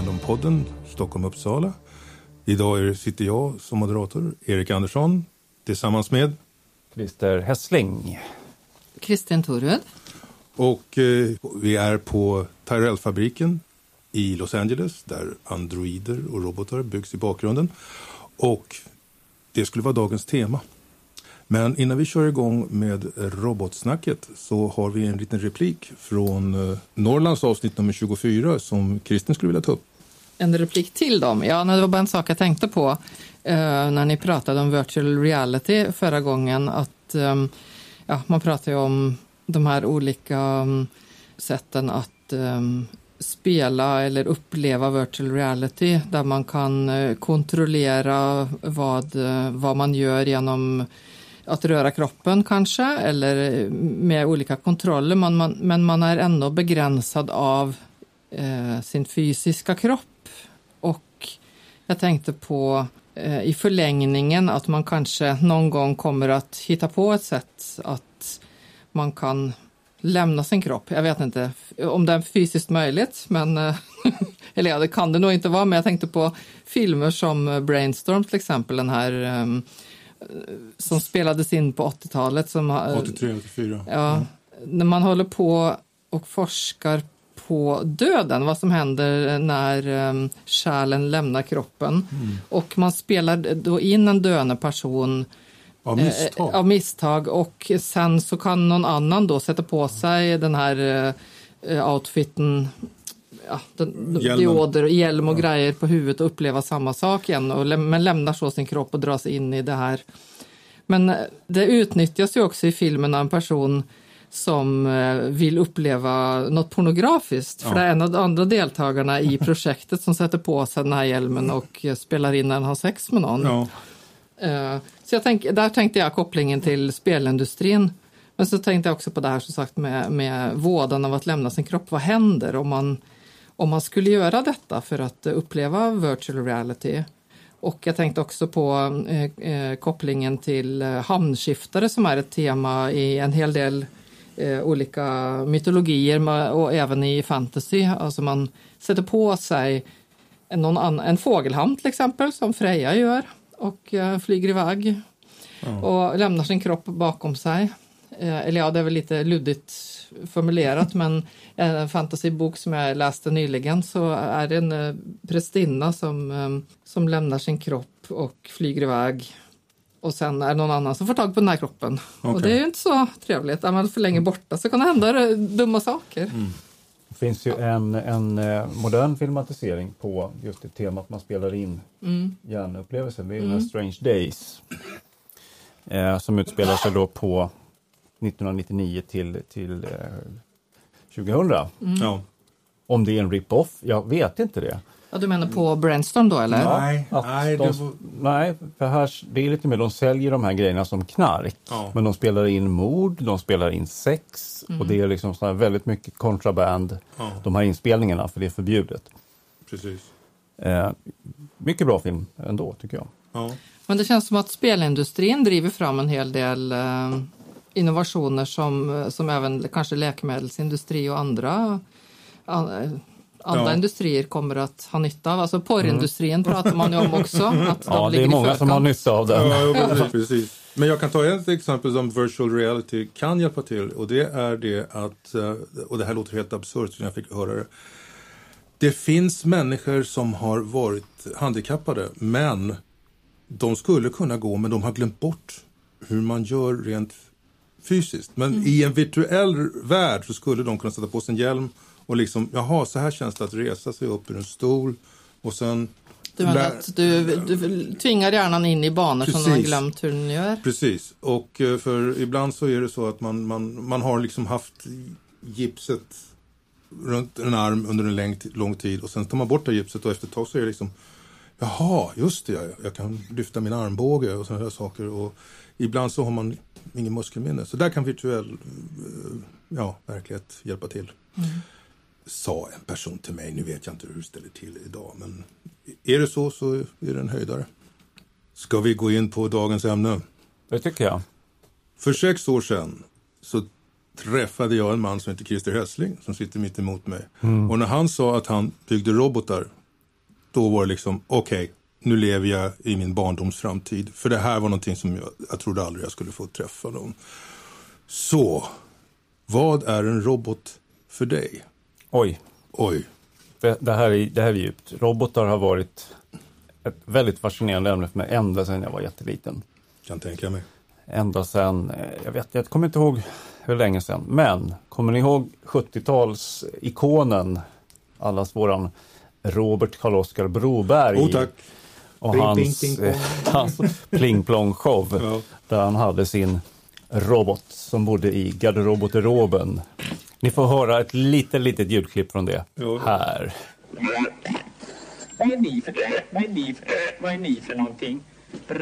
Fandompodden Stockholm-Uppsala. Idag sitter jag som moderator, Erik Andersson, tillsammans med Christer Hessling. Kristin Torud. och eh, vi är på Tyrell-fabriken i Los Angeles där androider och robotar byggs i bakgrunden. Och det skulle vara dagens tema. Men innan vi kör igång med robotsnacket så har vi en liten replik från eh, Norrlands avsnitt nummer 24 som Kristin skulle vilja ta upp. En replik till dem. Ja, det var bara en sak jag tänkte på eh, när ni pratade om virtual reality förra gången. Att ehm, ja, Man pratar ju om de här olika um, sätten att ehm, spela eller uppleva virtual reality där man kan eh, kontrollera vad, eh, vad man gör genom att röra kroppen kanske eller eh, med olika kontroller men man, men man är ändå begränsad av eh, sin fysiska kropp. Jag tänkte på eh, i förlängningen att man kanske någon gång kommer att hitta på ett sätt att man kan lämna sin kropp. Jag vet inte om det är fysiskt möjligt, men eh, eller ja, det kan det nog inte vara, men jag tänkte på filmer som Brainstorm till exempel, den här ehm, som spelades in på 80-talet. Som, har- 83, 84. Ja, när man håller på och forskar på döden, vad som händer när um, själen lämnar kroppen. Och man spelar då in en döende person Av misstag. eh, av misstag. Och sen så kan någon annan då sätta på sig den här eh, outfiten Ja, den, dioder, hjälm och grejer på huvudet och uppleva samma sak igen. Och, men lämnar så sin kropp och dras in i det här. Men eh, det utnyttjas ju också i filmen av en person som eh, vill uppleva något pornografiskt. För Ja. det är en av de andra deltagarna i projektet som sätter på sig den här hjälmen och eh, spelar in när han har sex med någon. Ja. Eh, Så jag tänk, där tänkte jag kopplingen till spelindustrin. Men så tänkte jag också på det här som sagt med, med vådan av att lämna sin kropp. Vad händer om man, om man skulle göra detta för att uppleva virtual reality? Och jag tänkte också på eh, kopplingen till hamnskiftare som är ett tema i en hel del eh, olika mytologier och även i fantasy. Alltså man sätter på sig en, någon annan, en fågelhamn till exempel som Freja gör och eh, flyger iväg och lämnar sin kropp bakom sig. Eh, eller ja, det är väl lite luddigt formulerat men en fantasybok som jag läste nyligen så är det en eh, prästinna som, eh, som lämnar sin kropp och flyger iväg och sen är det någon annan som får tag på den här kroppen. Och Okej. det är ju inte så trevligt. Är man för länge borta så kan det hända dumma saker. Det finns ju en, en eh, modern filmatisering på just det temat man spelar in hjärnupplevelser. Det är här Strange Days. Eh, som utspelar sig då på 1999 till, till eh, 2000. Ja. Om det är en rip-off, jag vet inte det. Ja, du menar på Brainstorm då eller? Nej, nej, de, det var... nej, för här, det är lite mer, de säljer de här grejerna som knark. Ja. Men de spelar in mord, de spelar in sex och det är liksom här väldigt mycket kontraband. Ja. De här inspelningarna, för det är förbjudet. Precis. Eh, mycket bra film ändå, tycker jag. Ja. Men det känns som att spelindustrin driver fram en hel del eh, innovationer som, som även kanske läkemedelsindustri och andra, an, andra Ja. industrier kommer att ha nytta av. Alltså porrindustrin pratar man ju om också. Att de Ja, det är många som har nytta av den. Ja, ja, precis, precis. Men jag kan ta ett exempel som virtual reality kan hjälpa till och det är det att, eh, och det här låter helt absurt när jag fick höra det. Det finns människor som har varit handikappade men de skulle kunna gå men de har glömt bort hur man gör rent fysiskt. Men i en virtuell värld så skulle de kunna sätta på sig en hjälm och liksom, jaha, så här känns det att resa sig upp ur en stol och sen Du menar att du, du tvingar hjärnan in i banor som den har Precis. glömt hur den gör? Precis, och eh, för ibland så är det så att man, man, man har liksom haft gipset runt en arm under en lång, lång tid och sen tar man bort det gipset och efter ett tag så är det liksom Jaha, just det, jag, jag kan lyfta min armbåge och sådana saker och ibland så har man ingen muskelminne. Så där kan virtuell eh, ja, verklighet hjälpa till. Sa en person till mig, nu vet jag inte hur det ställer till idag men är det så så är det en höjdare. Ska vi gå in på dagens ämne? Det tycker jag. För sex år sedan så träffade jag en man som heter Christer Hessling som sitter mitt emot mig. Och när han sa att han byggde robotar, då var det liksom okej, nu lever jag i min barndoms framtid. För det här var någonting som jag, jag trodde aldrig jag skulle få träffa någon. Så, vad är en robot för dig? Oj, Oj, det, det, här är, det här är djupt. Robotar har varit ett väldigt fascinerande ämne för mig ända sedan jag var jätteliten. kan tänka mig. Ända sedan, eh, jag vet, jag kommer inte ihåg hur länge sedan, men kommer ni ihåg 70-talsikonen, allas våran Robert Karl-Oskar Broberg? Oh tack. och Pling, hans, pling, pling, hans pling plong show Ja. där han hade sin robot som bodde i garderoboteroben. Ni får höra ett litet, litet ljudklipp från det Ja. här. Vad är ni för, vad är ni för, vad är ni för någonting? Är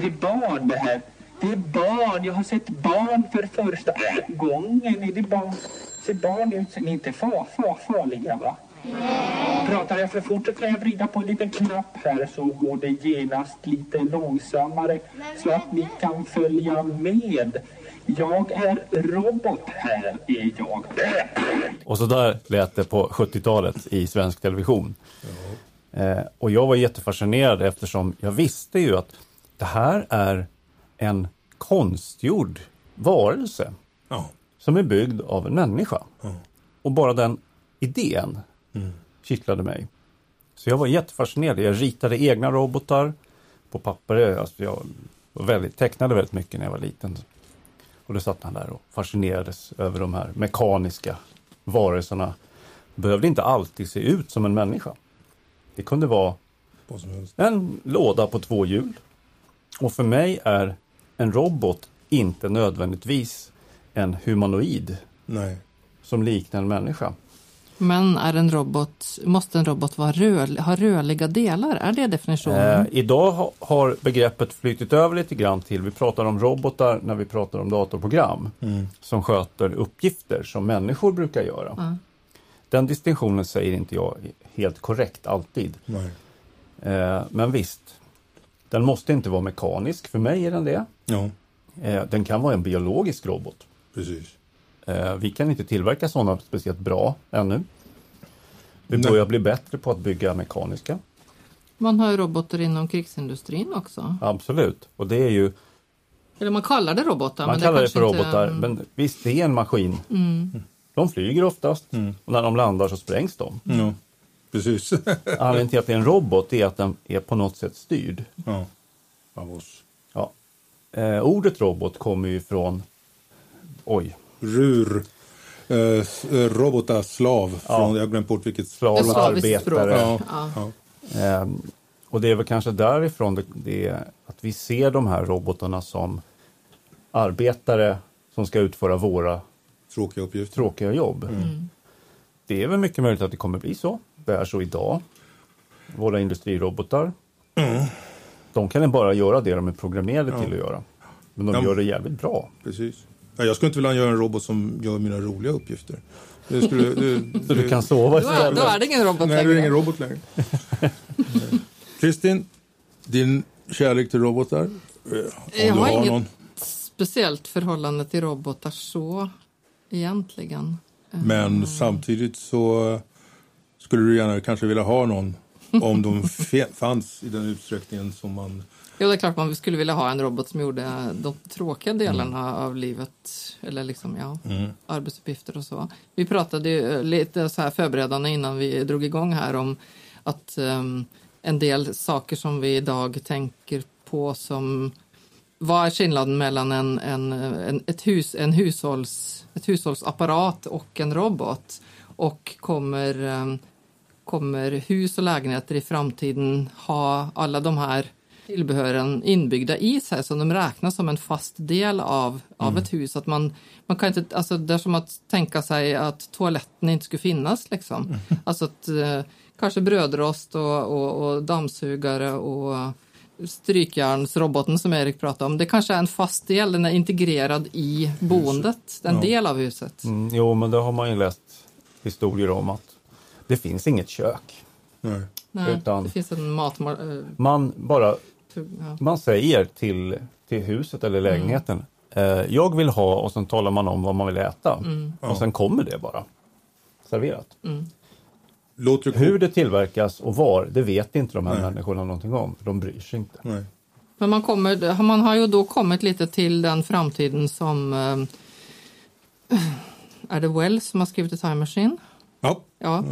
det barn det här? Det är barn. Jag har sett barn för första gången. Är det barn? Ser barn ut som inte far, far, farliga va? Pratar jag för fort så kan jag vrida på en liten knapp här så går det genast lite långsammare så att ni kan följa med. Jag är robot här är jag. Och så där lät det på 70-talet i svensk television. Eh, och jag var jättefascinerad eftersom jag visste ju att det här är en konstgjord varelse Ja. som är byggd av en människa. Ja. Och bara den idén kittlade mig. Så jag var jättefascinerad. Jag ritade egna robotar på papper. Alltså jag var väldigt, tecknade väldigt mycket när jag var liten. Och då satt han där och fascinerades över de här mekaniska varelserna. Behövde inte alltid se ut som en människa. Det kunde vara en låda på två hjul. Och för mig är en robot inte nödvändigtvis en humanoid Nej. som liknar en människa. Men är en robot, måste en robot vara rör, ha rörliga delar? Är det definitionen? Eh, idag ha, har begreppet flyttit över lite grann till, vi pratar om robotar när vi pratar om datorprogram som sköter uppgifter som människor brukar göra. Ja. Den distinktionen säger inte jag helt korrekt alltid. Nej. Eh, men visst, den måste inte vara mekanisk. För mig är den det. Ja, Eh, den kan vara en biologisk robot. precis. Eh, vi kan inte tillverka sådana speciellt bra ännu. Vi Nej. börjar bli bättre på att bygga mekaniska. Man har ju robotar inom krigsindustrin också. Absolut. Och det är ju, Eller man kallar det robotar. man men kallar det kanske för inte- robotar, men visst det är en maskin. Mm. De flyger oftast och när de landar så sprängs de. Ja, precis. Anledningen till att det är en robot är att den är på något sätt styrd. ja. Av oss. Ja. Eh, ordet robot kommer ju från, oj, Rur. Eh, eh, robota, slav. Ja. Från, jag har glömt bort vilket. slav Ett och slaviskt språk. arbetare. Ja. Ja. Ehm, och det är väl kanske därifrån det, det är att vi ser de här robotarna som arbetare som ska utföra våra Tråkiga uppgifter. tråkiga jobb. Mm. Det är väl mycket möjligt att det kommer bli så. Det är så idag. Våra industrirobotar. De kan bara göra det de är programmerade Ja. till att göra. Men de Ja. gör det jävligt bra. Precis. Ja, jag skulle inte vilja göra en robot som gör mina roliga uppgifter. Det skulle, det, Så du kan sova istället. då är det ingen robot Nej, det är längre. ingen robot längre. Kristin, din kärlek till robotar? eh, Om Jag du har har inget- någon. Speciellt förhållande till robotar så egentligen. Men samtidigt så skulle du gärna kanske vilja ha någon om de fanns i den utsträckningen som man... Ja, det är klart man skulle vilja ha en robot som gjorde de tråkiga delarna av livet. Eller liksom, ja, arbetsuppgifter och så. Vi pratade ju eh, lite så här förberedande innan vi drog igång här om att ehm, en del saker som vi idag tänker på som vad är skillnaden mellan en, en, en, ett, hus, en hushålls, ett hushållsapparat och en robot? Och kommer, ehm, kommer hus och lägenheter i framtiden ha alla de här tillbehören inbyggda i sig så de räknas som en fast del av, av ett hus. Att man, man kan inte, alltså det är som att tänka sig att toaletten inte skulle finnas. Liksom. Alltså att eh, kanske brödrost och, och, och dammsugare och strykjärnsroboten som Erik pratade om. Det kanske är en fast del, den är integrerad i boendet, en Ja. del av huset. Mm, jo, men det har man ju läst historier om att det finns inget kök. Nej. Nej, Utan- Det finns en mat... eh, Man bara ja. man säger till, till huset eller lägenheten eh, jag vill ha och sen talar man om vad man vill äta. Och sen kommer det bara serverat. Låter det Hur det tillverkas och var, det vet inte de här människorna någonting om. De bryr sig inte. Nej. Men man, kommer, man har ju då kommit lite till den framtiden som... eh, Är det Wells som har skrivit The Time Machine? Ja, Ja.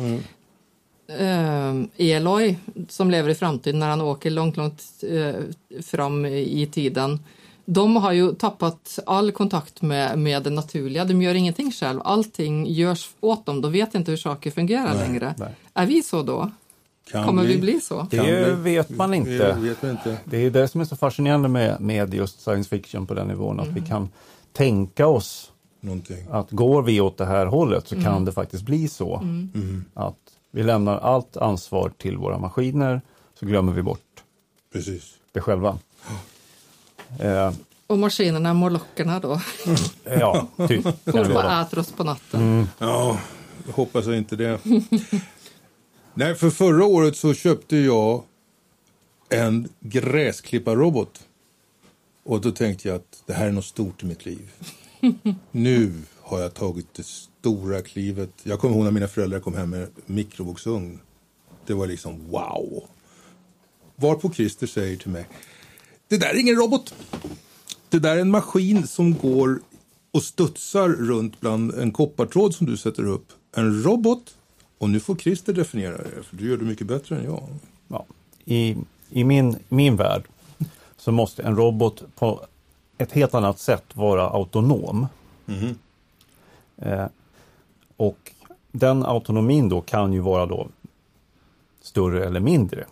Eh, Eloy som lever i framtiden när han åker långt, långt eh, fram i tiden. De har ju tappat all kontakt med, med det naturliga. De gör ingenting själv. Allting görs åt dem. De vet inte hur saker fungerar längre. nej. Är vi så då? kan Kommer bli. vi bli så? Det vet man Det inte. vet man inte. Det är det som är så fascinerande med, med just science fiction på den nivån. Att vi kan tänka oss Någonting. att går vi åt det här hållet så kan det faktiskt bli så. Att vi lämnar allt ansvar till våra maskiner så glömmer vi bort Precis. det själva. Eh, Och maskinerna är morlockerna då? ja, typ. bara äter oss på natten. Ja, jag hoppas jag inte det. Nej, för förra året så köpte jag en gräsklipparrobot. Och då tänkte jag att det här är något stort i mitt liv. nu har jag tagit det stora klivet. Jag kommer ihåg när mina föräldrar kom hem med mikrovågsugn. Det var liksom wow. Varpå Christer säger till mig. Det där är ingen robot. Det där är en maskin som går och studsar runt bland en koppartråd som du sätter upp. En robot. Och nu får Christer definiera det, för du gör det mycket bättre än jag. Ja. I, I min, min värld så måste en robot på ett helt annat sätt vara autonom. Eh, och den autonomin då kan ju vara då större eller mindre.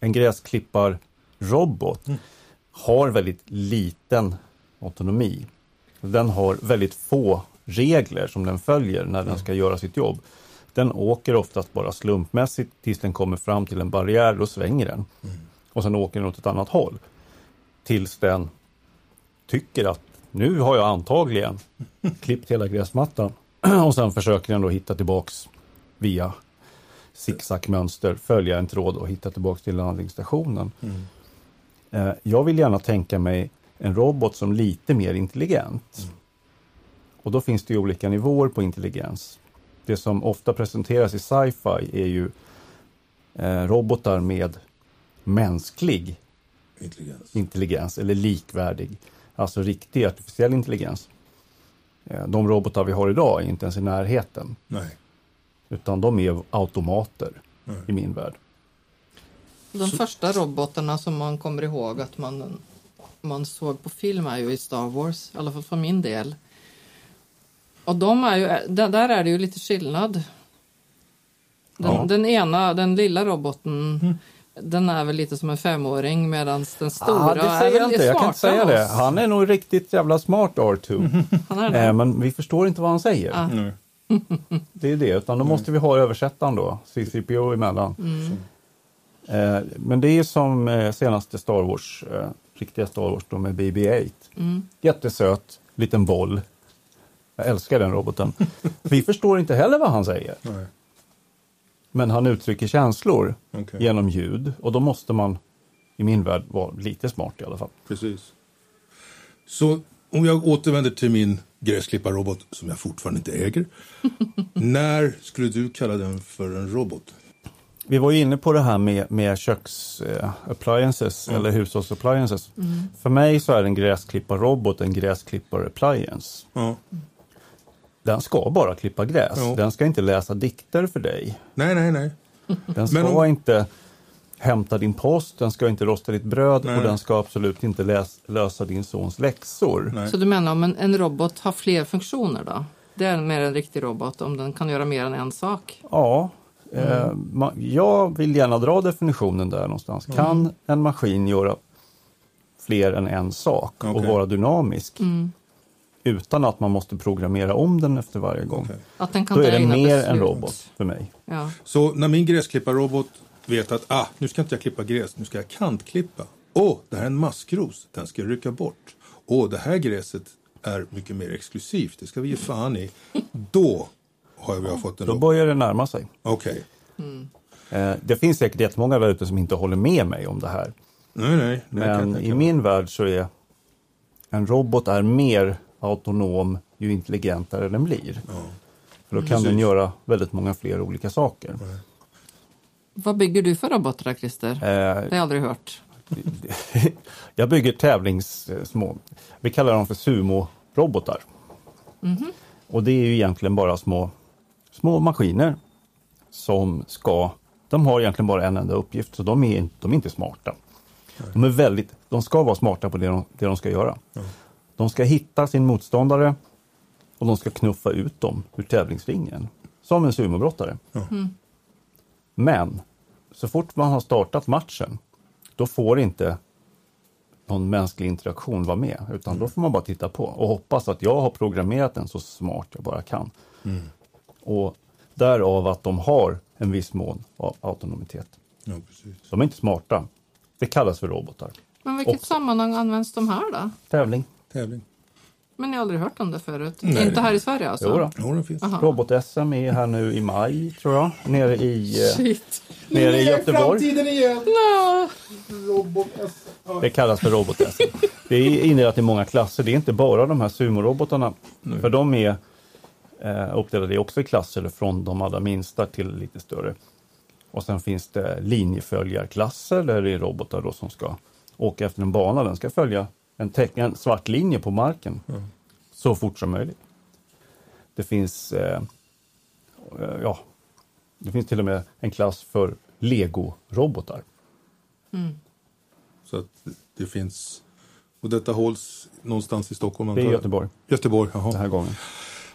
En gräsklipparrobot har väldigt liten autonomi. Den har väldigt få regler som den följer när den ska göra sitt jobb. Den åker oftast bara slumpmässigt tills den kommer fram till en barriär, då svänger den. Och sen åker den åt ett annat håll. Tills den tycker att nu har jag antagligen klippt hela gräsmattan. Och sen försöker den då hitta tillbaks via zigzagmönster, följa en tråd och hitta tillbaks till landningsstationen. Eh, Jag vill gärna tänka mig en robot som lite mer intelligent. Och då finns det ju olika nivåer på intelligens. Det som ofta presenteras i sci-fi är ju eh, robotar med mänsklig Intelligens. intelligens eller likvärdig, alltså riktig artificiell intelligens. Eh, De robotar vi har idag är inte ens i närheten, Nej. utan de är automater i min värld. De första robotarna som man kommer ihåg att man, man såg på film är ju i Star Wars, i alla fall för min del. Och de är ju, där där är det ju lite skillnad. Den, Ja. den ena, den lilla roboten, den är väl lite som en femåring medan den stora Ah, det är säger väl jag inte, jag kan inte säga det. Han är nog riktigt jävla smart R2. Han är det. Eh, Men vi förstår inte vad han säger. Ah. Nej. Det är det, utan då måste vi ha översättaren då, CCPO emellan. Eh, Men det är som eh, senaste Star Wars, eh, riktiga Star Wars då med BB-8. Jättesöt, liten boll. Jag älskar den roboten. vi förstår inte heller vad han säger. Nej. Men han uttrycker känslor Okej. genom ljud och då måste man i min värld vara lite smart i alla fall. Precis. Så om jag återvänder till min gräsklipparrobot som jag fortfarande inte äger. när skulle du kalla den för en robot? Vi var ju inne på det här med, med köks eh, appliances eller hushållsappliances. För mig så är en gräsklipparrobot en gräsklippar-appliance. Ja. Den ska bara klippa gräs. Ja. Den ska inte läsa dikter för dig. Nej, nej, nej. Den ska om- inte hämta din post, den ska inte rosta ditt bröd Nej. och den ska absolut inte läs, lösa din sons läxor. Nej. Så du menar om en, en robot har fler funktioner då? Det är mer en riktig robot om den kan göra mer än en sak? Ja, eh, ma- jag vill gärna dra definitionen där någonstans. Kan en maskin göra fler än en sak och Okej. vara dynamisk utan att man måste programmera om den efter varje gång? Okej. Att den kan Då är det mer beslut. en robot för mig. Ja. Så när min gräsklipparrobot vet att ah, nu ska inte jag klippa gräs, nu ska jag kantklippa. Åh, det här är en maskros, den ska jag rycka bort. Åh, det här gräset är mycket mer exklusivt, det ska vi ge fan i. Då har vi har fått en Då robot. börjar det närma sig. Okej. Eh, det finns säkert jättemånga där ute som inte håller med mig om det här. Nej, nej. nej Men i min värld så är en robot är mer autonom ju intelligentare den blir. För då kan den Precis. göra väldigt många fler olika saker. Vad bygger du för robotar, Christer? Eh, Det har jag aldrig hört. jag bygger tävlingssmå, vi kallar dem för sumo-robotar. Och det är ju egentligen bara små, små maskiner som ska, de har egentligen bara en enda uppgift, så de är, inte- de är inte smarta. De är väldigt, de ska vara smarta på det de, det de ska göra. De ska hitta sin motståndare och de ska knuffa ut dem ur tävlingsringen. Som en sumobrottare. Men så fort man har startat matchen, då får inte någon mänsklig interaktion vara med. Utan då får man bara titta på och hoppas att jag har programmerat den så smart jag bara kan. Och därav att de har en viss mån av autonomitet. Ja, precis. De är inte smarta. Det kallas för robotar. Men vilket Också. sammanhang används de här då? Tävling. Tävling. Men jag har aldrig hört om det förut. Nej. Inte här i Sverige alltså? Jo då. Ja, den finns. Robot-SM är här nu i maj, tror jag. Nere i, eh, Shit. nere i Göteborg. igen! Ja. Det kallas för robot-SM. Det är indelat i många klasser. Det är inte bara de här sumorobotarna. För de är eh, uppdelade också i klasser från de allra minsta till lite större. Och sen finns det linjeföljarklasser där det är robotar då som ska åka efter en bana. Den ska följa en, teck- en svart linje på marken så fort som möjligt. Det finns eh, eh, ja, det finns till och med en klass för Lego-robotar. Så att det finns... Och detta hålls någonstans i Stockholm? Det är? Göteborg Göteborg, den jaha. här gången.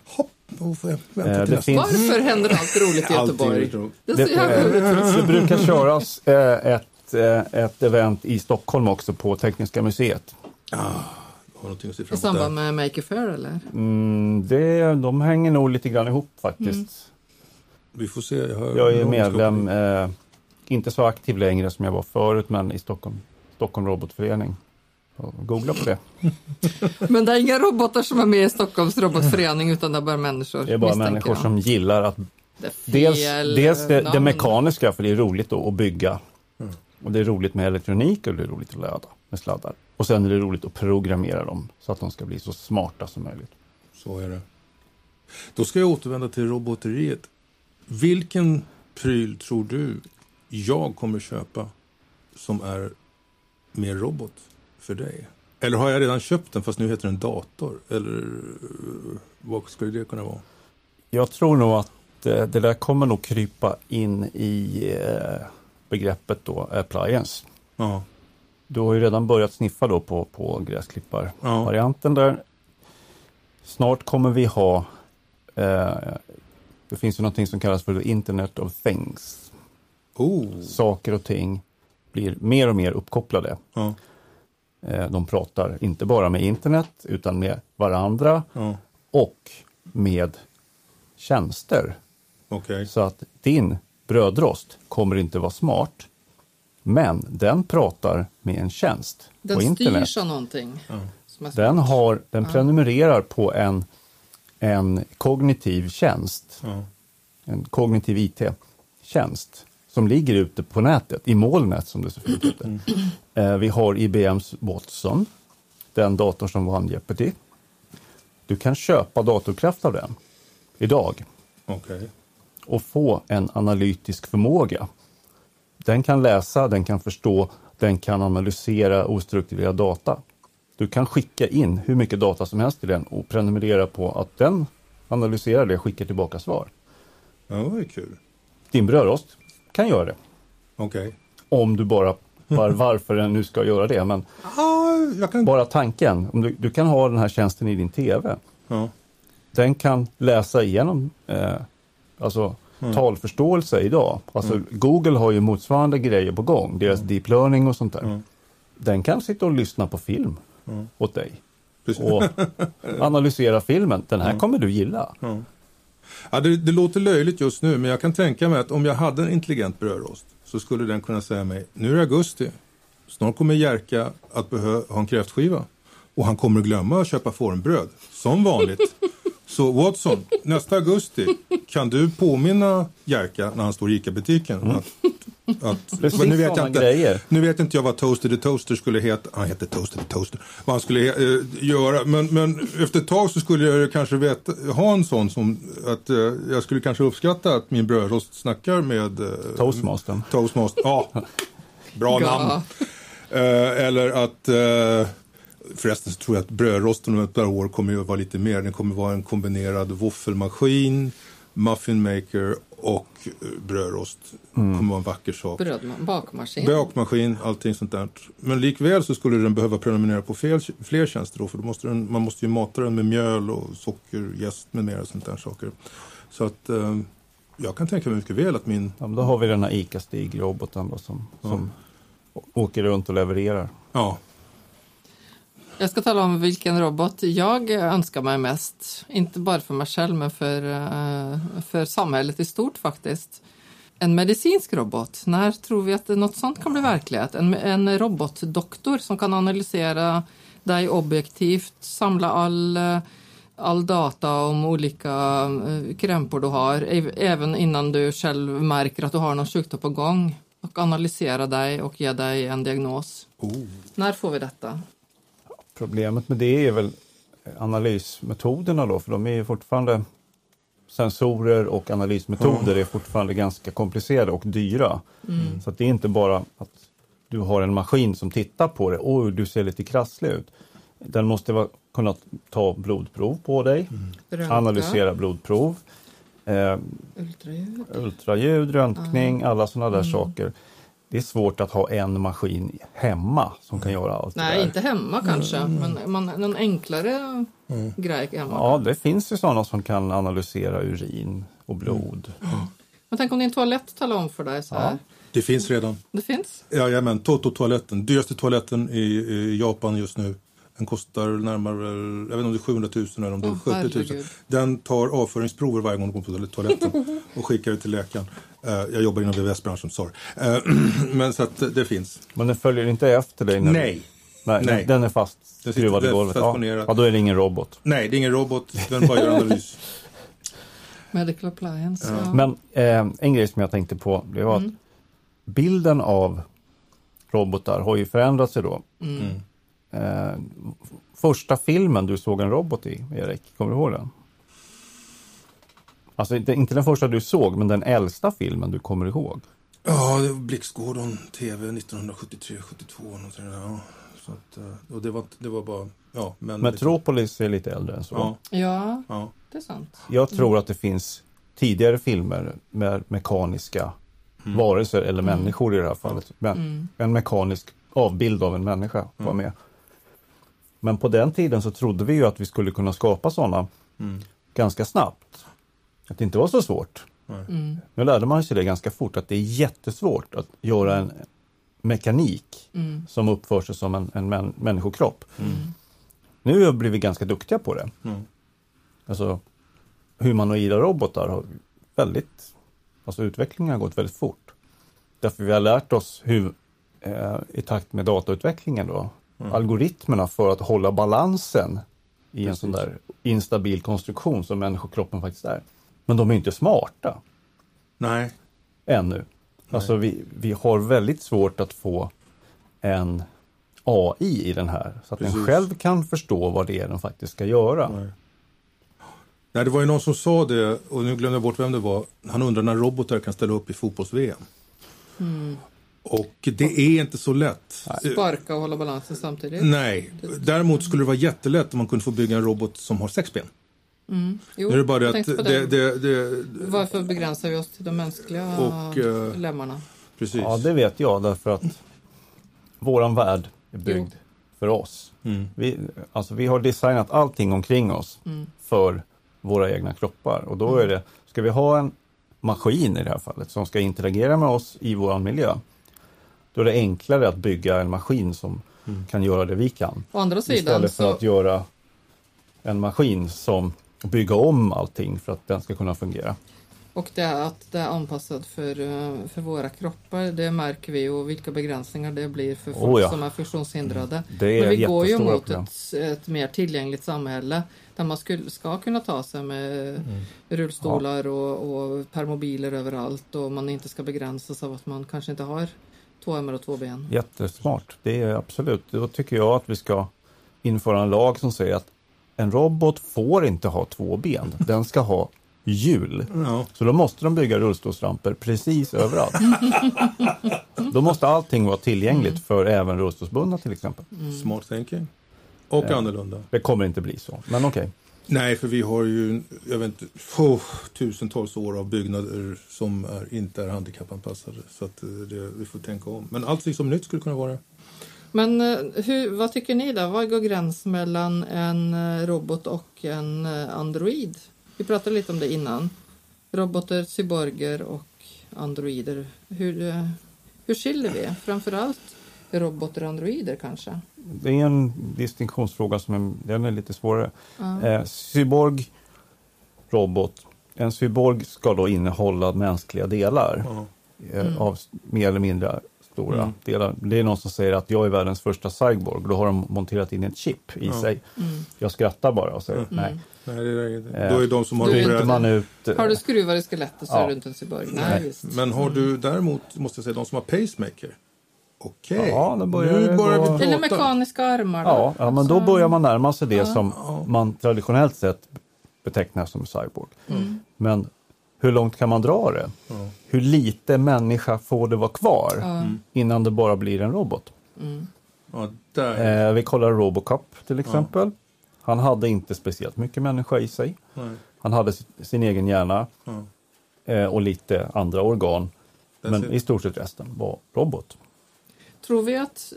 Hopp, Eh, det finns- Varför händer allt roligt i Göteborg? Det Det, eh, det brukar köras eh, ett, eh, ett event i Stockholm också på Tekniska museet. Har någonting att se I samband där. med Maker Faire eller? Mm, det, de hänger nog lite grann ihop faktiskt. Vi får se. Jag, har- Jag är medlem, eh, inte så aktiv längre som jag var förut, men i Stockholm, Stockholm Robotförening. Googla på det. Men det är inga robotar som är med i Stockholms robotförening utan det är bara människor. Det är bara människor jag. som gillar att Det är dels, dels det, det mekaniska, för det är roligt då, att bygga. Och det är roligt med elektronik och det är roligt att ladda med sladdar. Och sen är det roligt att programmera dem så att de ska bli så smarta som möjligt. Så är det. Då ska jag återvända till roboteriet. Vilken pryl tror du jag kommer köpa som är mer robot för dig? Eller har jag redan köpt den fast nu heter den dator? Eller eh, vad skulle det kunna vara? Jag tror nog att eh, det där kommer nog krypa in i eh, begreppet då appliance. Ja, Du har ju redan börjat sniffa då på, på gräsklipparvarianten där. Snart kommer vi ha, eh, det finns ju någonting som kallas för Internet of Things. oh, Saker och ting blir mer och mer uppkopplade. ja, Eh, de pratar inte bara med internet utan med varandra ja, och med tjänster. okej. Så att din brödrost kommer inte vara smart. Men den pratar med en tjänst Den på internet. styrs av någonting. Är Den, har, den prenumererar på en, en kognitiv tjänst, Ja, en kognitiv IT-tjänst som ligger ute på nätet, i molnet som det så fint heter. Eh, vi har IBMs Watson, den datorn som vann Jeopardy. Du kan köpa datorkraft av den idag okej. och få en analytisk förmåga. Den kan läsa, den kan förstå, den kan analysera ostrukturerad data. Du kan skicka in hur mycket data som helst till den och prenumerera på att den analyserar det och skickar tillbaka svar. Ja, det ju kul. Din brödrost kan göra det. Okej. Om du bara, var, varför den nu ska göra det. Men jag kan... bara tanken, om du, du kan ha den här tjänsten i din TV. Ja, Den kan läsa igenom eh, alltså, talförståelse idag. Alltså, Google har ju motsvarande grejer på gång, deras deep learning och sånt där. Den kan sitta och lyssna på film åt dig precis. och analysera filmen. Den här kommer du gilla. Ja, det, det låter löjligt just nu, men jag kan tänka mig att om jag hade en intelligent brödrost så skulle den kunna säga mig, nu är det augusti, snart kommer Jerka att behöva ha en kräftskiva och han kommer glömma att köpa formbröd, som vanligt. Så Watson, nästa augusti kan du påminna Jerka när han står i ICA-butiken att Att, Precis nu vet jag inte, grejer. Nu vet inte jag vad Toasted the Toaster skulle heta. Han heter Toasted the Toaster. Vad han skulle eh, göra. Men, men efter ett tag så skulle jag kanske veta, ha en sån som att eh, jag skulle kanske uppskatta att min brödrost snackar med eh, Toastmastern. Toastmaster. Ja, bra namn. Eh, eller att eh, Förresten så tror jag att brödrosten om ett par år kommer ju att vara lite mer. Den kommer vara en kombinerad våffelmaskin, muffin maker och eh, brödrost. Mm. kommer vara en vacker sak. Brödma- bakmaskin. Bakmaskin, allting sånt där. Men likväl så skulle den behöva prenumerera på fel, fler tjänster då, för då måste den, man måste ju mata den med mjöl och socker, jäst med mera sånt där saker. Så att eh, jag kan tänka mig mycket väl att min, Ja, men då har vi den här ICA-Stig-roboten som, som å- åker runt och levererar. ja, Jag ska tala om vilken robot jag önskar mig mest. Inte bara för mig själv, men för, eh, för samhället i stort faktiskt. En medicinsk robot. När tror vi att något sånt kan bli verklighet? En, en robotdoktor som kan analysera dig objektivt, samla all, eh, all data om olika eh, krämpor du har, även innan du själv märker att du har någon sjukdom på gång och analysera dig och ge dig en diagnos. När får vi detta? Problemet med det är väl analysmetoderna då, för de är fortfarande sensorer och analysmetoder är fortfarande ganska komplicerade och dyra. Så att det är inte bara att du har en maskin som tittar på det, oj du ser lite krasslig ut. Den måste vara, kunna ta blodprov på dig, Röntga, analysera blodprov, eh, Ultraljud. ultraljud, röntgning, alla sådana där saker. Det är svårt att ha en maskin hemma som kan göra allt det Nej, där. inte hemma kanske, men man, någon enklare grej hemma. Ja, det finns ju sådana som kan analysera urin och blod. Men tänk om din toalett talar om för dig så här. det finns redan. Det finns? Jajamän, Toto-toaletten. Dyraste toaletten i, i Japan just nu. Den kostar närmare, jag vet inte om det är 700 000 eller om det är Åh, 70 000. herregud. Den tar avföringsprover varje gång du går på toaletten och skickar det till läkaren. Eh, jag jobbar inom VVS-branschen, sorry. Eh, men så att det finns. Men den följer inte efter dig? När Nej. Nej, Nej. Den, är fast Den sitter skruvad i golvet. Ja. ja, då är det ingen robot. Nej, det är ingen robot, den bara gör analys. Medical appliance. Ja. Men eh, en grej som jag tänkte på, det var att bilden av robotar har ju förändrat sig då. Eh, första filmen du såg en robot i, Erik, kommer du ihåg den? Alltså inte inte den första du såg, men den äldsta filmen du kommer ihåg. Ja, det var Blixtgården, TV 1973, 72. Något sånt där, ja. så att, eh, och det var, det var bara, ja. Men, Metropolis är lite äldre än så. Ja, ja, ja. det är sant. Jag tror att det finns tidigare filmer med mekaniska varelser eller människor i det här fallet. Men En mekanisk avbild av en människa var med. Men på den tiden så trodde vi ju att vi skulle kunna skapa sådana ganska snabbt. Att det inte var så svårt. Nu lärde man sig det ganska fort att det är jättesvårt att göra en mekanik som uppför sig som en, en män, människokropp. Nu blir vi ganska duktiga på det. Alltså humanoida robotar har väldigt, alltså utvecklingen har gått väldigt fort. Därför vi har lärt oss hur, eh, i takt med datautvecklingen då, algoritmerna för att hålla balansen i en sån där instabil konstruktion som människokroppen faktiskt är. Men de är inte smarta Nej, ännu. Alltså vi, vi har väldigt svårt att få en AI i den här så att den Precis. själv kan förstå vad det är den faktiskt ska göra. Nej. Nej, det var ju någon som sa det, och nu glömde jag bort vem det var. Han undrar när robotar kan ställa upp i fotbolls-VM. Och det är inte så lätt. Sparka och hålla balansen samtidigt. Nej, däremot skulle det vara jättelätt om man kunde få bygga en robot som har sex ben. Jo, Nu är det bara att det, det, det, Varför begränsar vi oss till de mänskliga Och, eh, lemmarna? precis. Ja, det vet jag därför att våran värld är byggd för oss. Mm. Vi, alltså vi har designat allting omkring oss för våra egna kroppar och då är det, ska vi ha en maskin i det här fallet som ska interagera med oss i våran miljö, då är det enklare att bygga en maskin som kan göra det vi kan. Å andra sidan Istället för så, att göra en maskin som bygga om allting för att den ska kunna fungera. Och det är att det är anpassat för, eh, för våra kroppar, det märker vi och vilka begränsningar det blir för folk Oh ja. som är funktionshindrade. Det är Men vi går ju mot ett, ett mer tillgängligt samhälle där man skulle, ska kunna ta sig med Mm. rullstolar och, och permobiler överallt och man inte ska begränsas av att man kanske inte har två armar och två ben. Jättesmart. Det är absolut. Då tycker jag att vi ska införa en lag som säger att en robot får inte ha två ben. Den ska ha hjul. Ja. Så då måste de bygga rullstolsramper precis överallt. då måste allting vara tillgängligt för även rullstolsbundna till exempel. Smart thinking. Och Ja. annorlunda. Det kommer inte bli så, men okej. Nej, för vi har ju jag vet inte, oh, tusentals år av byggnader som är, inte är handikappanpassade. Så att eh, det, vi får tänka om. Men allt liksom nytt skulle kunna vara. Men eh, hur, vad tycker ni då? Vad går gränsen mellan en eh, robot och en android? Vi pratade lite om det innan. Robotar, cyborger och androider. Hur, hur skiljer vi? Framförallt robotar och androider kanske? Det är en distinktionsfråga som är, den är lite svårare. Ja. Eh, cyborg, robot. En cyborg ska då innehålla mänskliga delar. Ja. eh, av mer eller mindre stora Mm. delar. Det är någon som säger att jag är världens första cyborg. Då har de monterat in ett chip i Ja. sig. Mm. Jag skrattar bara och säger Mm. nej. Nej, det är, Eh, då är de som har du är Byter inte- man ut... eh, Har du skruvar i skelettet så Ja. är du inte en cyborg. Nej, Nej. Men har du däremot, måste jag säga, de som har pacemaker. Okej, Ja, då börjar nu det börjar gå- vi prata. Eller mekaniska armar. då. Ja, ja, men då börjar man närma sig det Ja. som man traditionellt sett betecknar som cyborg. Mm. Men hur långt kan man dra det? Ja. Hur lite människa får det vara kvar Ja. innan det bara blir en robot? Mm. Ja, där. Eh, vi kollar Robocop till exempel. Han hade inte speciellt mycket människa i sig. Nej. Han hade si- sin egen hjärna Ja. eh, och lite andra organ. That's Men it. i stort sett resten var robot. Tror vi att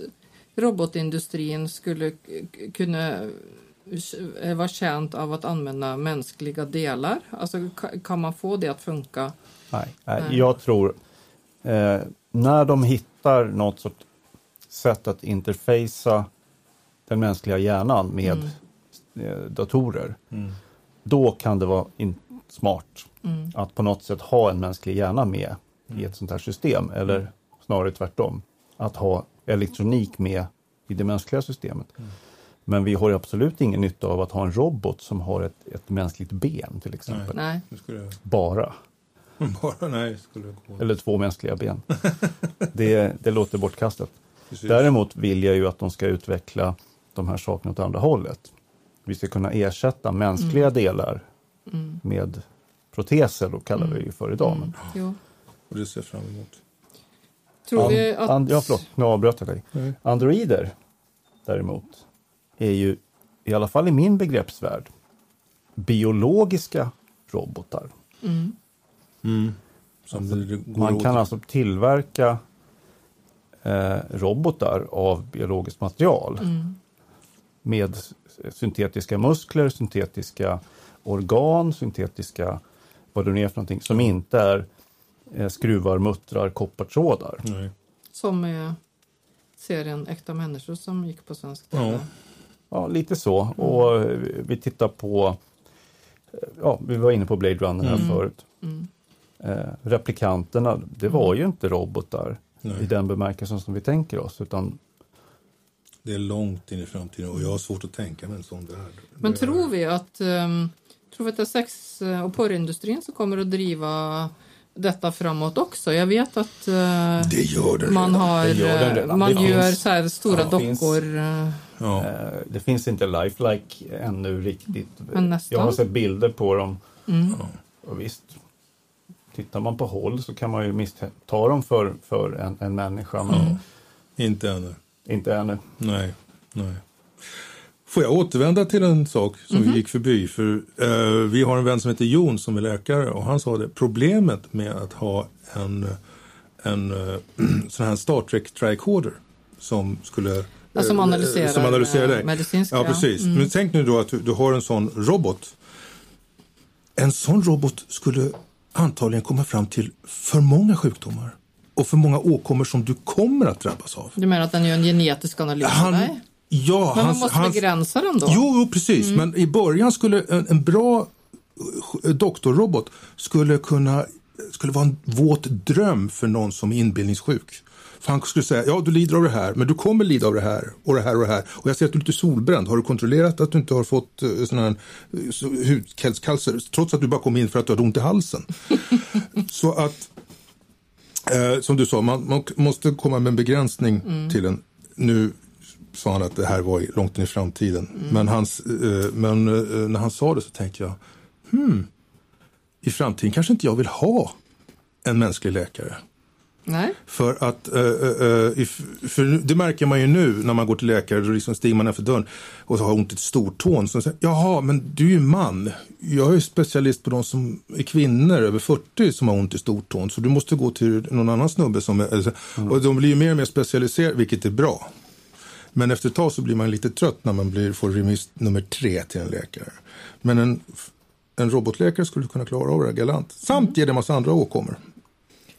robotindustrin skulle kunna vara känt av att använda mänskliga delar? Alltså ka- kan man få det att funka? Nej, nej. Jag tror eh, när de hittar något sorts sätt att interfacea den mänskliga hjärnan med eh, datorer, Mm. då kan det vara in- smart Mm. att på något sätt ha en mänsklig hjärna med i ett sånt här system. Eller snarare tvärtom, att ha elektronik med i det mänskliga systemet. Men vi har ju absolut ingen nytta av att ha en robot som har ett, ett mänskligt ben till exempel. Nej. Jag Bara. bara, nej, skulle jag gå. Eller två mänskliga ben. det, det låter bortkastat. Precis. Däremot vill jag ju att de ska utveckla de här sakerna åt andra hållet. Vi ska kunna ersätta mänskliga delar Mm. med proteser, då kallar vi det ju för idag. Men Jo. Och det ser jag fram emot. Tror vi att... And, ja, förlåt, nu avbröt jag dig. Nej. Androider däremot är ju, i alla fall i min begreppsvärld, biologiska robotar. Mm. Mm. Går Man åt. kan alltså tillverka eh, robotar av biologiskt material Mm. med syntetiska muskler, syntetiska organ, syntetiska vad det nu är för någonting, som inte är eh, skruvar, muttrar, koppartrådar. Nej. Som är serien Äkta människor som gick på svensk TV. Ja. Ja, lite så. Och eh, vi tittar på, eh, ja, vi var inne på Blade Runner här Mm. förut. Mm. Eh, replikanterna, det var ju inte robotar i Nej. den bemärkelsen som vi tänker oss, utan Det är långt in i framtiden och jag har svårt att tänka mig en sån värld. Men tror vi att, um, tror vi att sex och porrindustrin som kommer att driva detta framåt också? Jag vet att Det gör det man har, Det gör man Det gör finns- så här stora Ja, det finns- dockor. eh, Ja. eh, det finns inte lifelike ännu riktigt. Jag har sett bilder på dem Mm. och visst, tittar man på håll så kan man ju missta dem för, för en, en människa, men Mm. Inte ännu. inte ännu. Nej. Nej. Får jag återvända till en sak som Mhm. vi gick förbi? För eh, vi har en vän som heter Jon som är läkare och han sa det. Problemet med att ha en, en eh, sån här Star Trek tricorder som skulle Ja, som eh, analyserar, som analyserar eh, dig. medicinska, Ja, ja. precis. Mm. Men tänk nu då att du, du har en sån robot. En sån robot skulle antagligen komma fram till för många sjukdomar och för många åkommor som du kommer att drabbas av. Du menar att den gör en genetisk analys? Han, Nej. Ja, Men man hans, måste hans, begränsa den då? Jo, precis. Men i början skulle en, en bra eh, doktorrobot skulle kunna skulle vara en våt dröm för någon som är inbildningssjuk. För han skulle säga, ja du lider av det här, men du kommer lida av det här och det här och det här. Och jag ser att du är lite solbränd. Har du kontrollerat att du inte har fått uh, sån här uh, hudcancer? Trots att du bara kom in för att du hade ont i halsen. Så att, eh, som du sa, man, man, måste komma med en begränsning mm. till en. Nu sa han att det här var långt in i framtiden. Mm. Men, hans, eh, men eh, när han sa det så tänkte jag, hmm, i framtiden kanske inte jag vill ha en mänsklig läkare. Nej. För att, uh, uh, för det märker man ju nu när man går till läkare, då liksom stiger man för dörren och så har ont i stortån. Så säger, Jaha, men du är ju man. Jag är specialist på de som är kvinnor över 40 som har ont i stortån. Så du måste gå till någon annan snubbe som är, mm. och de blir ju mer och mer specialiserade, vilket är bra. Men efter ett tag så blir man lite trött när man blir, får remiss nummer tre till en läkare. Men en, en robotläkare skulle kunna klara av det galant. Samt ge det en massa andra åkommor.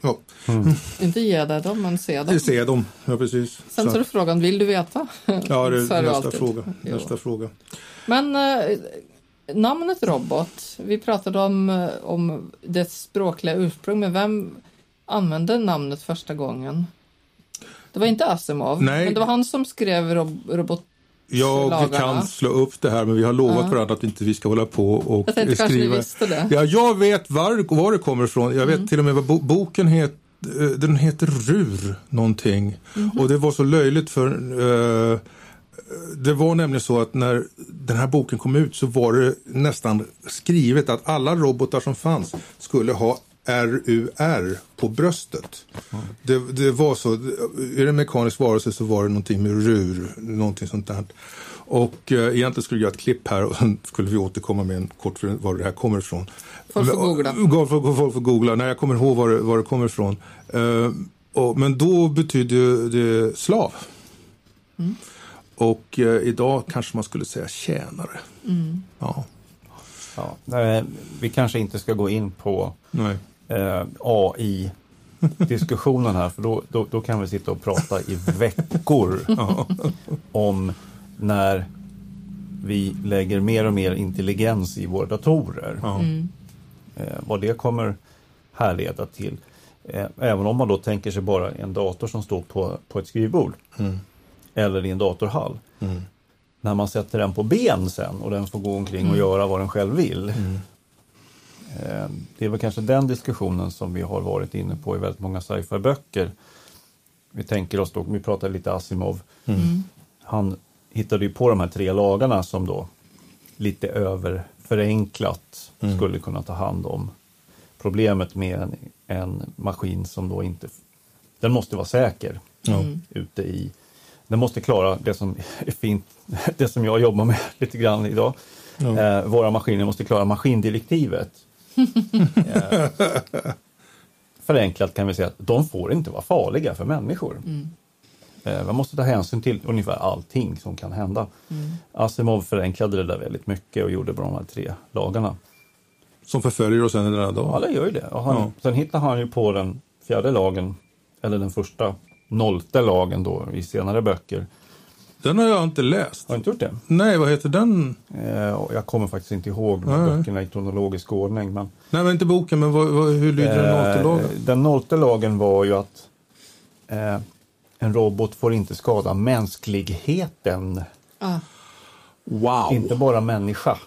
Ja. Mm. Inte ge dig dem, men se dem. Se dem, ja precis. Sen så, så är frågan, vill du veta? Ja, det är nästa, fråga. nästa fråga. Men eh, namnet robot, vi pratade om, eh, om dess språkliga ursprung, men vem använde namnet första gången? Det var inte Asimov, Nej. men det var han som skrev rob robot Ja, vi kan slå upp det här men vi har lovat ja. varandra att inte vi ska hålla på och jag tänkte skriva. Kanske visste det. Ja, jag vet var, var det kommer ifrån. Jag vet mm. till och med vad bo boken heter. Eh, den heter Rur någonting. Mm Och det var så löjligt för uh, det var nämligen så att när den här boken kom ut så var det nästan skrivet att alla robotar som fanns skulle ha RUR på bröstet. Det, det, var så, är det en mekanisk varelse så var det någonting med RUR, någonting sånt där. Och eh, egentligen skulle jag göra ett klipp här och sen skulle vi återkomma med en kort för var det här kommer ifrån. Folk får googla. Folk får googla, när jag kommer ihåg var det, var det kommer ifrån. Uh, och, men då betydde det slav. Mm. Och uh, idag kanske man skulle säga tjänare. Mm. Ja. Ja, vi kanske inte ska gå in på Nej eh, AI-diskussionen här, för då, då, då, kan vi sitta och prata i veckor om när vi lägger mer och mer intelligens i våra datorer. Mm. Eh, vad det kommer härleda till. Eh, även om man då tänker sig bara en dator som står på, på ett skrivbord mm. eller i en datorhall. Mm. När man sätter den på ben sen och den får gå omkring och mm. göra vad den själv vill. Mm. Eh, det är väl kanske den diskussionen som vi har varit inne på i väldigt många sci-fi-böcker. Vi tänker oss då, vi pratar lite Asimov. Mm. Han hittade ju på de här tre lagarna som då lite överförenklat mm. skulle kunna ta hand om problemet med en, en, maskin som då inte... Den måste vara säker mm. ute i... Den måste klara det som är fint, det som jag jobbar med lite grann idag. Eh, våra maskiner måste klara maskindirektivet. Eh, förenklat kan vi säga att de får inte vara farliga för människor. Mm. Eh, man måste ta hänsyn till ungefär allting som kan hända. Mm. Asimov förenklade det där väldigt mycket och gjorde de här tre lagarna. Som förföljer oss än idag? Ja, det gör ju det. Och han, ja. Sen hittar han ju på den fjärde lagen, eller den första nollte lagen då i senare böcker den har jag inte läst. Har du inte gjort det? Nej, vad heter den? Eh, jag kommer faktiskt inte ihåg böckerna i kronologisk ordning. Men... Nej, men inte boken, men vad, vad, hur lyder den nollte lagen? Eh, den nollte lagen var ju att eh, en robot får inte skada mänskligheten. Ah. Wow! Inte bara människa,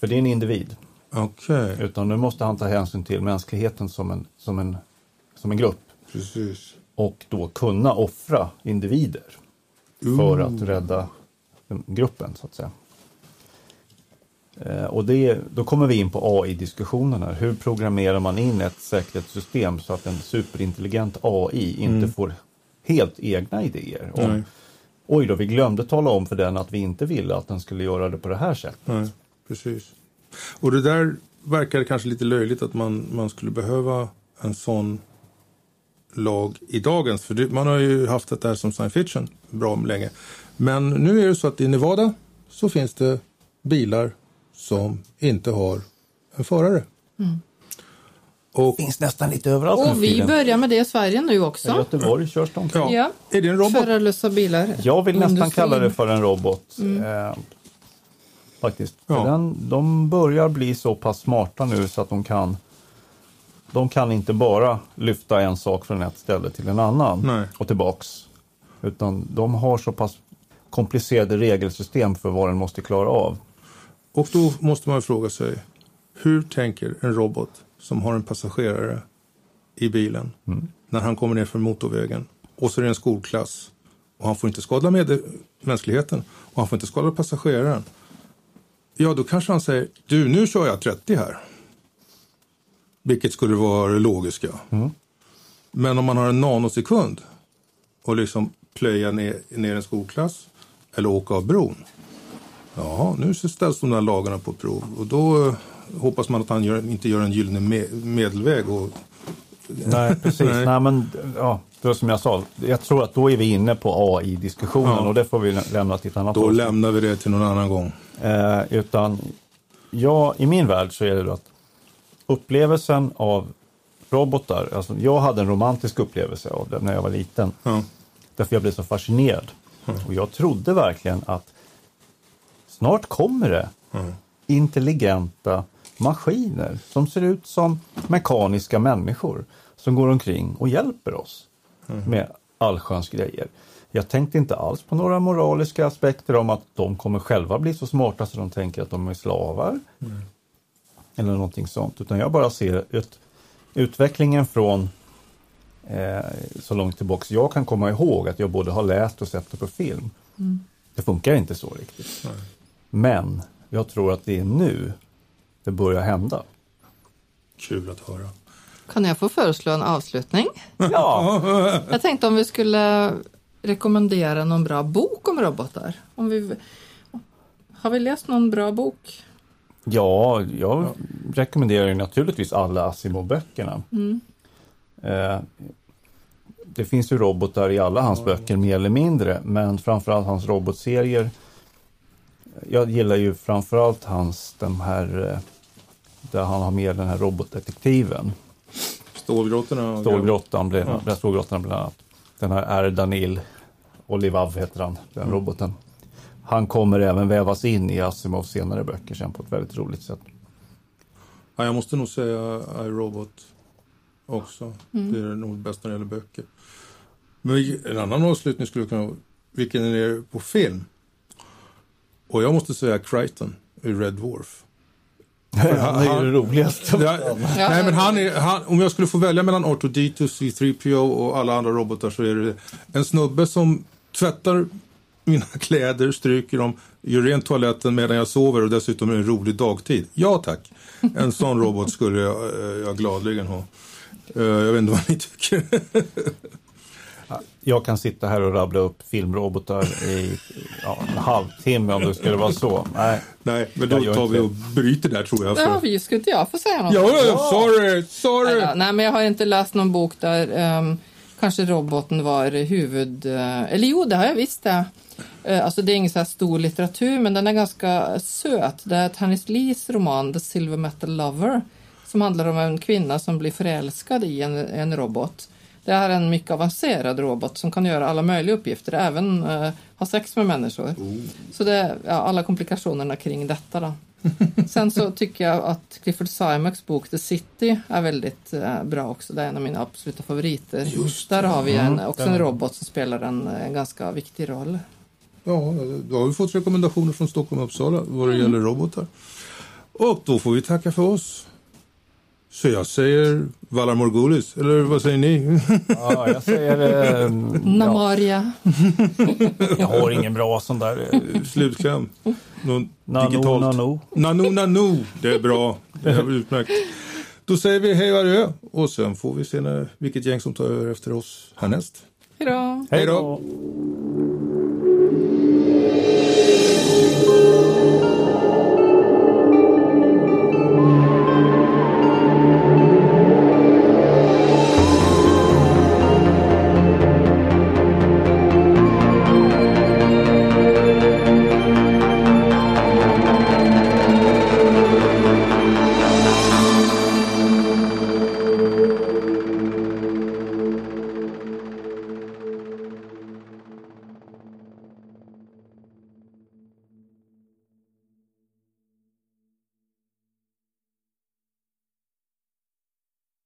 för det är en individ. Okay. Utan nu måste han ta hänsyn till mänskligheten som en, som en, som en grupp. Precis. Och då kunna offra individer för att rädda gruppen så att säga. Eh, och det, då kommer vi in på AI-diskussionen här. Hur programmerar man in ett säkerhetssystem så att en superintelligent AI inte mm. får helt egna idéer? Om, Oj då, vi glömde tala om för den att vi inte ville att den skulle göra det på det här sättet. Nej, precis. Och det där verkar kanske lite löjligt att man, man skulle behöva en sån lag i dagens. För man har ju haft det där som science fiction bra länge. Men nu är det så att i Nevada så finns det bilar som inte har en förare. Mm. Och, det finns nästan lite överallt Och vi börjar med det i Sverige nu också. I Göteborg körs de ja. ja. Är det en robot? Förarlösa bilar. Jag vill nästan kalla det för en robot. Mm. Eh, Faktiskt. Ja. För Den, de börjar bli så pass smarta nu så att de kan de kan inte bara lyfta en sak från ett ställe till en annan Nej. och tillbaks. Utan de har så pass komplicerade regelsystem för vad den måste klara av. Och då måste man fråga sig, hur tänker en robot som har en passagerare i bilen när han kommer ner från motorvägen och så är det en skolklass och han får inte skada med mänskligheten och han får inte skada passageraren. Ja, då kanske han säger, du nu kör jag 30 här. Vilket skulle vara det logiska. Men om man har en nanosekund och liksom plöja ner, ner en skolklass eller åka av bron. Ja, nu ställs de där lagarna på prov och då eh, hoppas man att han gör, inte gör en gyllene me medelväg. Och, Nej, precis. Nej. Nej. men ja, det var som jag sa. Jag tror att då är vi inne på AI-diskussionen Ja. och det får vi lä- lämna till ett annat då avsnitt. lämnar vi det till någon annan gång. Eh, utan ja, i min värld så är det då att upplevelsen av robotar, alltså jag hade en romantisk upplevelse av det när jag var liten. Ja. Därför jag blev så fascinerad. Och jag trodde verkligen att snart kommer det intelligenta maskiner som ser ut som mekaniska människor som går omkring och hjälper oss med allsköns grejer. Jag tänkte inte alls på några moraliska aspekter om att de kommer själva bli så smarta så de tänker att de är slavar. Eller någonting sånt. Utan jag bara ser ut, utvecklingen från eh, så långt tillbaks jag kan komma ihåg att jag både har läst och sett det på film. Det funkar inte så riktigt. Men jag tror att det är nu det börjar hända. Kul att höra. Kan jag få föreslå en avslutning? Ja, Jag tänkte om vi skulle rekommendera någon bra bok om robotar. Om vi, har vi läst någon bra bok? Ja jag rekommenderar ju naturligtvis alla Asimov-böckerna. Eh, det finns ju robotar i alla hans böcker mer eller mindre, men framförallt hans robotserier. Jag gillar ju framförallt hans, de här, eh, där han har med den här robotdetektiven. Stålgrottorna. och- Stålgrottan, bland, Ja. ja. Stålgrottan bland annat. Den här är Danil Olivav heter han, den roboten. Han kommer även vävas in i Asimovs senare böcker sen på ett väldigt roligt sätt. Ja, jag måste nog säga iRobot också. Det är nog bäst när det gäller böcker. Men en annan avslutning skulle kunna vara vilken är det på film? Och jag måste säga Crichton i Red Dwarf. Han är ju det roligaste. Ja, nej, men han är, han, om jag skulle få välja mellan R2D2, C3PO och alla andra robotar så är det en snubbe som tvättar mina kläder, stryker dem, gör rent toaletten medan jag sover och dessutom en rolig dagtid. Ja tack, en sån robot skulle jag, eh, jag gladeligen ha. Eh, Jag vet inte vad ni tycker. Jag kan sitta här och rabbla upp filmrobotar i ja, en halvtimme om det skulle vara så. Nej, Nej, men då tar vi och bryter där tror jag. Ja, För... vi skulle inte jag få säga något? Ja, ja, ja, sorry, sorry. Ja, nej, men jag har inte läst någon bok där ehm, kanske roboten var huvud... eh, eller jo, det har jag visst det. Eh, alltså det är ingen så här stor litteratur, men den är ganska söt. Det är Tanis Lees roman The Silver Metal Lover som handlar om en kvinna som blir förälskad i en, en robot. Det är en mycket avancerad robot som kan göra alla möjliga uppgifter, även eh, ha sex med människor. Så det ja, alla komplikationerna kring detta. Då. Sen så tycker jag att Clifford Simons bok The City är väldigt eh, bra också. Det är en av mina absoluta favoriter. Just Där har vi en, också en robot som spelar en, eh, ganska viktig roll. Ja, då har vi fått rekommendationer från Stockholm och Uppsala vad det gäller robotar. Och då får vi tacka för oss. Så jag säger Valar Morgulis, eller vad säger ni? ja, jag säger... Eh, ja, Namaria. jag har ingen bra sån där... Eh, Slutkläm. Någon nano, digitalt. nano. Nano, nano. Det är bra. Det är utmärkt. Då säger vi hej och adjö. Och sen får vi se när, vilket gäng som tar över efter oss härnäst. Hej då! Hej då.